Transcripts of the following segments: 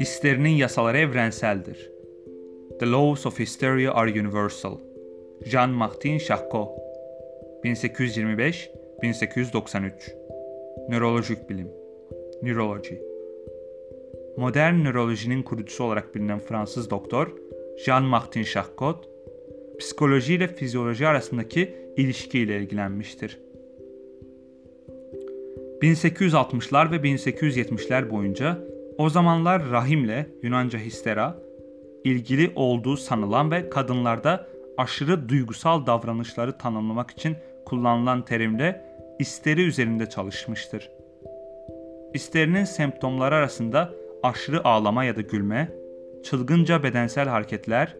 Histerinin yasaları evrenseldir. The laws of hysteria are universal. Jean-Martin Charcot 1825-1893 Nörolojik bilim Neurology Modern nörolojinin kurucusu olarak bilinen Fransız doktor Jean-Martin Charcot, psikoloji ile fizyoloji arasındaki ilişkiyle ilgilenmiştir. 1860'lar ve 1870'ler boyunca o zamanlar rahimle Yunanca histera ilgili olduğu sanılan ve kadınlarda aşırı duygusal davranışları tanımlamak için kullanılan terimle isteri üzerinde çalışmıştır. İsterinin semptomları arasında aşırı ağlama ya da gülme, çılgınca bedensel hareketler,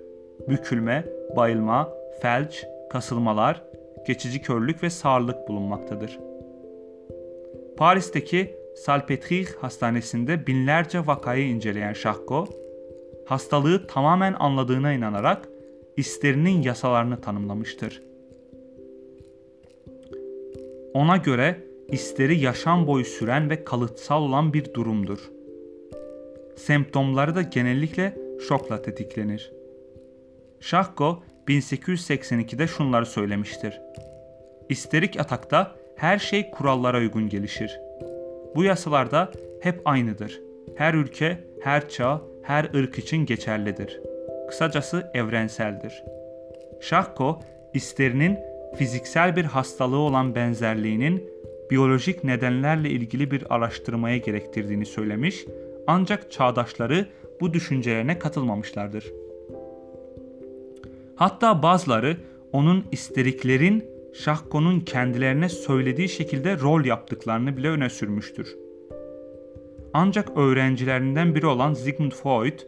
bükülme, bayılma, felç, kasılmalar, geçici körlük ve sağırlık bulunmaktadır. Paris'teki Salpêtrière Hastanesi'nde binlerce vakayı inceleyen Şahko, hastalığı tamamen anladığına inanarak isterinin yasalarını tanımlamıştır. Ona göre isteri yaşam boyu süren ve kalıtsal olan bir durumdur. Semptomları da genellikle şokla tetiklenir. Şahko 1882'de şunları söylemiştir. İsterik atakta her şey kurallara uygun gelişir. Bu yasalarda hep aynıdır. Her ülke, her çağ, her ırk için geçerlidir. Kısacası evrenseldir. Şahko, isterinin fiziksel bir hastalığı olan benzerliğinin biyolojik nedenlerle ilgili bir araştırmaya gerektirdiğini söylemiş ancak çağdaşları bu düşüncelerine katılmamışlardır. Hatta bazıları onun isteriklerin Şahko'nun kendilerine söylediği şekilde rol yaptıklarını bile öne sürmüştür. Ancak öğrencilerinden biri olan Sigmund Freud,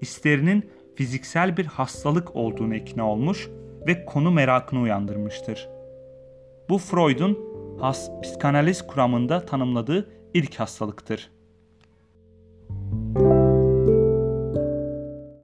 isterinin fiziksel bir hastalık olduğunu ikna olmuş ve konu merakını uyandırmıştır. Bu Freud'un has psikanaliz kuramında tanımladığı ilk hastalıktır.